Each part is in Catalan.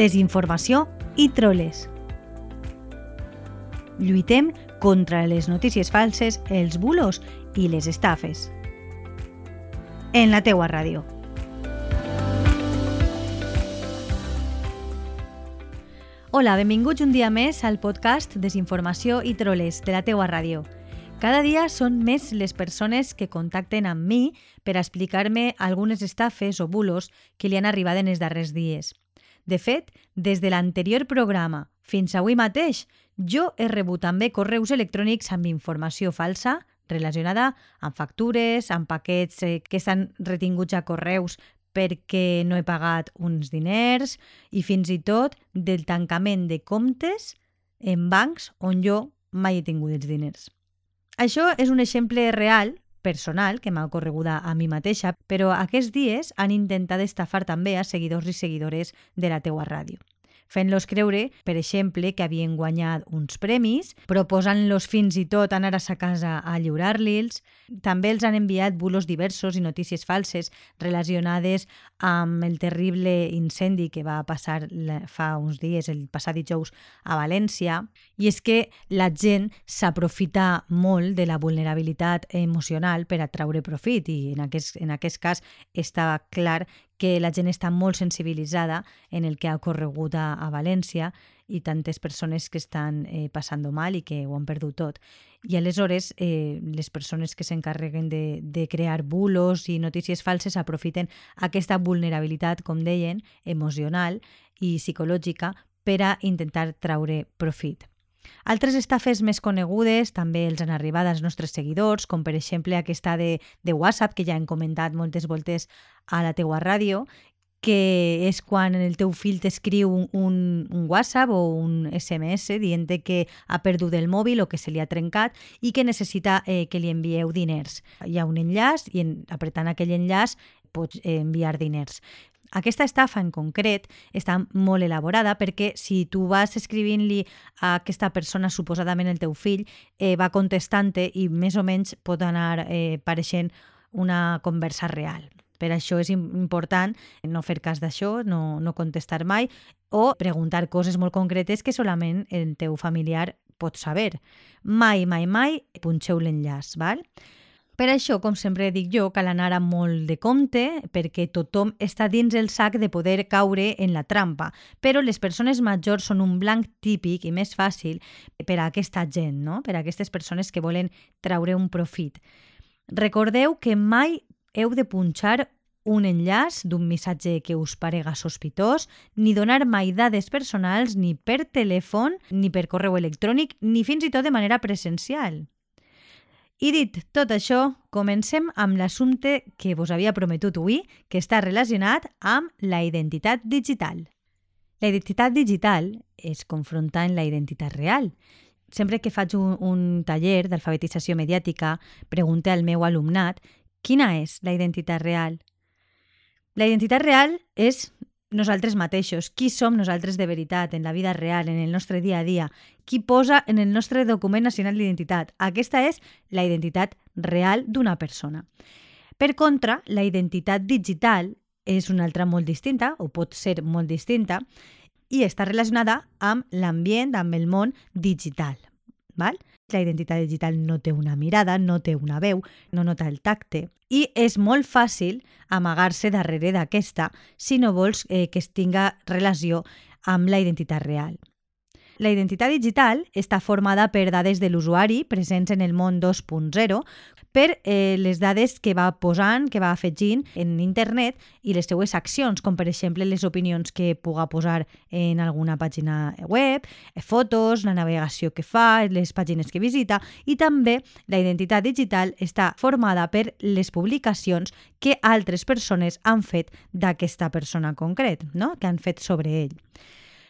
desinformació i troles. Lluitem contra les notícies falses, els bulos i les estafes. En la teua ràdio. Hola, benvinguts un dia més al podcast Desinformació i troles de la teua ràdio. Cada dia són més les persones que contacten amb mi per explicar-me algunes estafes o bulos que li han arribat en els darrers dies. De fet, des de l'anterior programa fins avui mateix, jo he rebut també correus electrònics amb informació falsa relacionada amb factures, amb paquets eh, que estan retinguts a correus perquè no he pagat uns diners i fins i tot del tancament de comptes en bancs on jo mai he tingut els diners. Això és un exemple real personal que m'ha ocorregut a mi mateixa, però aquests dies han intentat estafar també a seguidors i seguidores de la teua ràdio fent-los creure, per exemple, que havien guanyat uns premis, proposant-los fins i tot anar a sa casa a lliurar-li'ls. També els han enviat bulos diversos i notícies falses relacionades amb el terrible incendi que va passar fa uns dies, el passat dijous, a València. I és que la gent s'aprofita molt de la vulnerabilitat emocional per atraure profit i en aquest, en aquest cas estava clar que la gent està molt sensibilitzada en el que ha ocorregut a, a València i tantes persones que estan eh, passant mal i que ho han perdut tot. I aleshores eh, les persones que s'encarreguen de, de crear bulos i notícies falses aprofiten aquesta vulnerabilitat, com deien, emocional i psicològica per a intentar traure profit. Altres estafes més conegudes també els han arribat als nostres seguidors, com per exemple aquesta de, de WhatsApp, que ja hem comentat moltes voltes a la teua ràdio, que és quan el teu fill t'escriu un, un, un WhatsApp o un SMS dient que ha perdut el mòbil o que se li ha trencat i que necessita eh, que li envieu diners. Hi ha un enllaç i en, apretant aquell enllaç pots eh, enviar diners. Aquesta estafa en concret està molt elaborada perquè si tu vas escrivint-li a aquesta persona, suposadament el teu fill, eh, va contestant i més o menys pot anar eh, pareixent una conversa real. Per això és important no fer cas d'això, no, no contestar mai o preguntar coses molt concretes que solament el teu familiar pot saber. Mai, mai, mai punxeu l'enllaç, val? Per això, com sempre dic jo, cal anar amb molt de compte perquè tothom està dins el sac de poder caure en la trampa, però les persones majors són un blanc típic i més fàcil per a aquesta gent, no? per a aquestes persones que volen traure un profit. Recordeu que mai heu de punxar un enllaç d'un missatge que us parega sospitós, ni donar mai dades personals ni per telèfon, ni per correu electrònic, ni fins i tot de manera presencial. I dit tot això, comencem amb l'assumpte que vos havia prometut avui, que està relacionat amb la identitat digital. La identitat digital es confronta amb la identitat real. Sempre que faig un, un taller d'alfabetització mediàtica, pregunto al meu alumnat quina és la identitat real. La identitat real és nosaltres mateixos, qui som nosaltres de veritat en la vida real, en el nostre dia a dia, qui posa en el nostre document nacional d'identitat. Aquesta és la identitat real d'una persona. Per contra, la identitat digital és una altra molt distinta, o pot ser molt distinta, i està relacionada amb l'ambient, amb el món digital. Val? La identitat digital no té una mirada, no té una veu, no nota el tacte. I és molt fàcil amagar-se darrere d'aquesta si no vols eh, que es tinga relació amb la identitat real. La identitat digital està formada per dades de l'usuari presents en el món 2.0, per eh, les dades que va posant, que va afegint en internet i les seues accions, com per exemple les opinions que puga posar en alguna pàgina web, eh, fotos, la navegació que fa, les pàgines que visita i també la identitat digital està formada per les publicacions que altres persones han fet d'aquesta persona concret, no? que han fet sobre ell.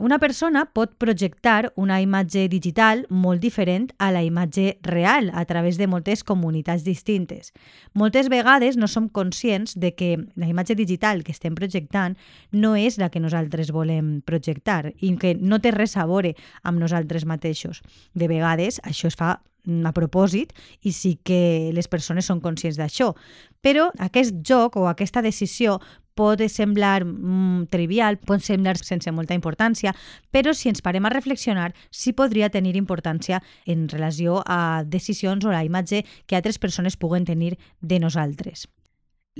Una persona pot projectar una imatge digital molt diferent a la imatge real a través de moltes comunitats distintes. Moltes vegades no som conscients de que la imatge digital que estem projectant no és la que nosaltres volem projectar i que no té res a veure amb nosaltres mateixos. De vegades això es fa a propòsit i sí que les persones són conscients d'això. Però aquest joc o aquesta decisió pot semblar mm, trivial, pot semblar sense molta importància, però si ens parem a reflexionar, sí podria tenir importància en relació a decisions o la imatge que altres persones puguen tenir de nosaltres.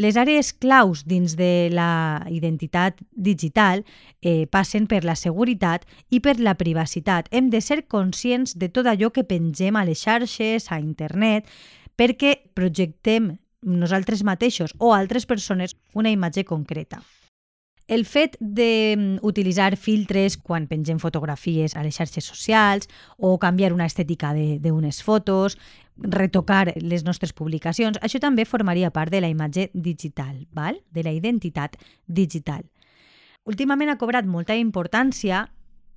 Les àrees claus dins de la identitat digital eh, passen per la seguretat i per la privacitat. Hem de ser conscients de tot allò que pengem a les xarxes, a internet, perquè projectem nosaltres mateixos o altres persones una imatge concreta. El fet d'utilitzar filtres quan pengem fotografies a les xarxes socials o canviar una estètica d'unes fotos, retocar les nostres publicacions, això també formaria part de la imatge digital, val? de la identitat digital. Últimament ha cobrat molta importància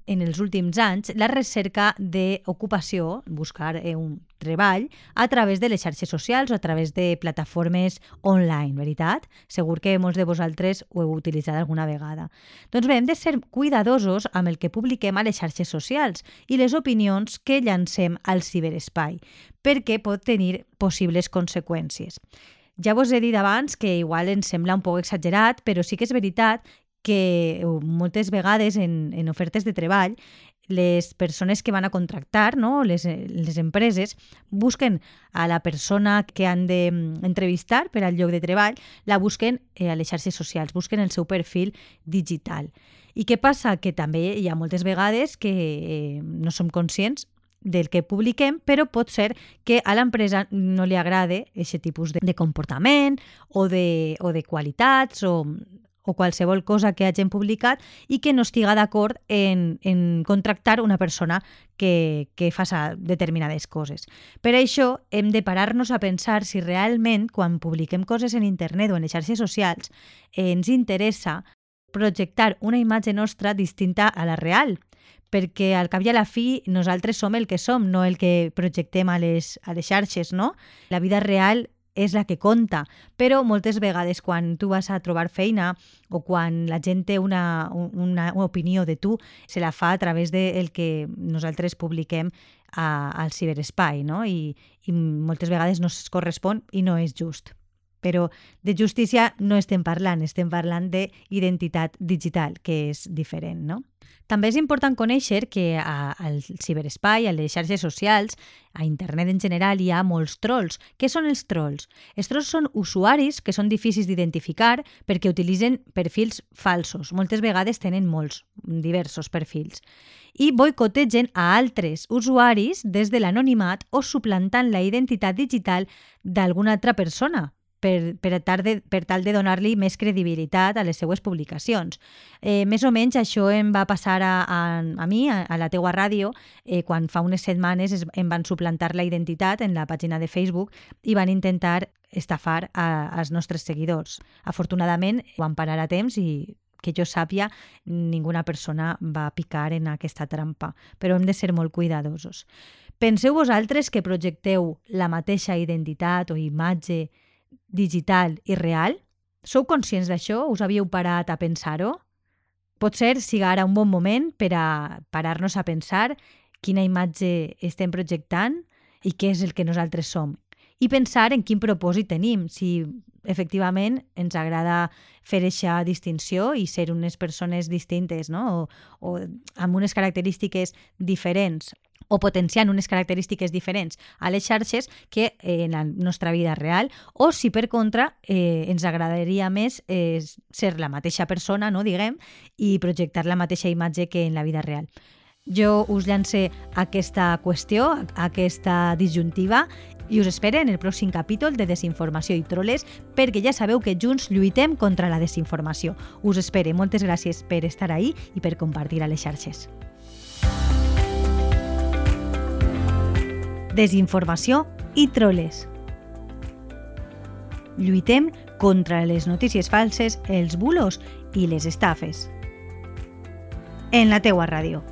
en els últims anys la recerca d'ocupació, buscar eh, un treball, a través de les xarxes socials o a través de plataformes online, veritat? Segur que molts de vosaltres ho heu utilitzat alguna vegada. Doncs bé, hem de ser cuidadosos amb el que publiquem a les xarxes socials i les opinions que llancem al ciberespai, perquè pot tenir possibles conseqüències. Ja vos he dit abans que igual ens sembla un poc exagerat, però sí que és veritat que moltes vegades en, en ofertes de treball les persones que van a contractar, no? les, eh, les empreses, busquen a la persona que han d'entrevistar per al lloc de treball, la busquen eh, a les xarxes socials, busquen el seu perfil digital. I què passa? Que també hi ha moltes vegades que eh, no som conscients del que publiquem, però pot ser que a l'empresa no li agrade aquest tipus de, de comportament o de, o de qualitats o o qualsevol cosa que hagin publicat i que no estiga d'acord en, en contractar una persona que, que faça determinades coses. Per això hem de parar-nos a pensar si realment quan publiquem coses en internet o en les xarxes socials ens interessa projectar una imatge nostra distinta a la real, perquè al cap i a la fi nosaltres som el que som, no el que projectem a les, a les xarxes, no? La vida real és la que compta, però moltes vegades quan tu vas a trobar feina o quan la gent té una, una, una opinió de tu, se la fa a través del de que nosaltres publiquem a, al ciberespai, no? I, i moltes vegades no es correspon i no és just. Però de justícia no estem parlant, estem parlant d'identitat digital, que és diferent, no? També és important conèixer que al ciberespai, a les xarxes socials, a internet en general, hi ha molts trolls. Què són els trolls? Els trolls són usuaris que són difícils d'identificar perquè utilitzen perfils falsos. Moltes vegades tenen molts, diversos perfils. I boicotegen a altres usuaris des de l'anonimat o suplantant la identitat digital d'alguna altra persona, per, per, de, per tal de donar-li més credibilitat a les seues publicacions. Eh, més o menys això em va passar a, a, a mi, a, a la teua ràdio, eh, quan fa unes setmanes es, em van suplantar la identitat en la pàgina de Facebook i van intentar estafar a, als nostres seguidors. Afortunadament, ho van parar a temps i que jo sàpia, ninguna persona va picar en aquesta trampa, però hem de ser molt cuidadosos. Penseu vosaltres que projecteu la mateixa identitat o imatge digital i real? Sou conscients d'això? Us havíeu parat a pensar-ho? Potser siga ara un bon moment per a parar-nos a pensar quina imatge estem projectant i què és el que nosaltres som. I pensar en quin propòsit tenim, si efectivament ens agrada fer aquesta distinció i ser unes persones distintes no? o, o amb unes característiques diferents o potenciant unes característiques diferents a les xarxes que en la nostra vida real, o si per contra eh, ens agradaria més eh, ser la mateixa persona, no diguem, i projectar la mateixa imatge que en la vida real. Jo us llance aquesta qüestió, aquesta disjuntiva, i us espero en el pròxim capítol de Desinformació i Troles perquè ja sabeu que junts lluitem contra la desinformació. Us espero. Moltes gràcies per estar ahí i per compartir a les xarxes. Desinformació i troles. Lluitem contra les notícies falses, els bulos i les estafes. En la teua ràdio.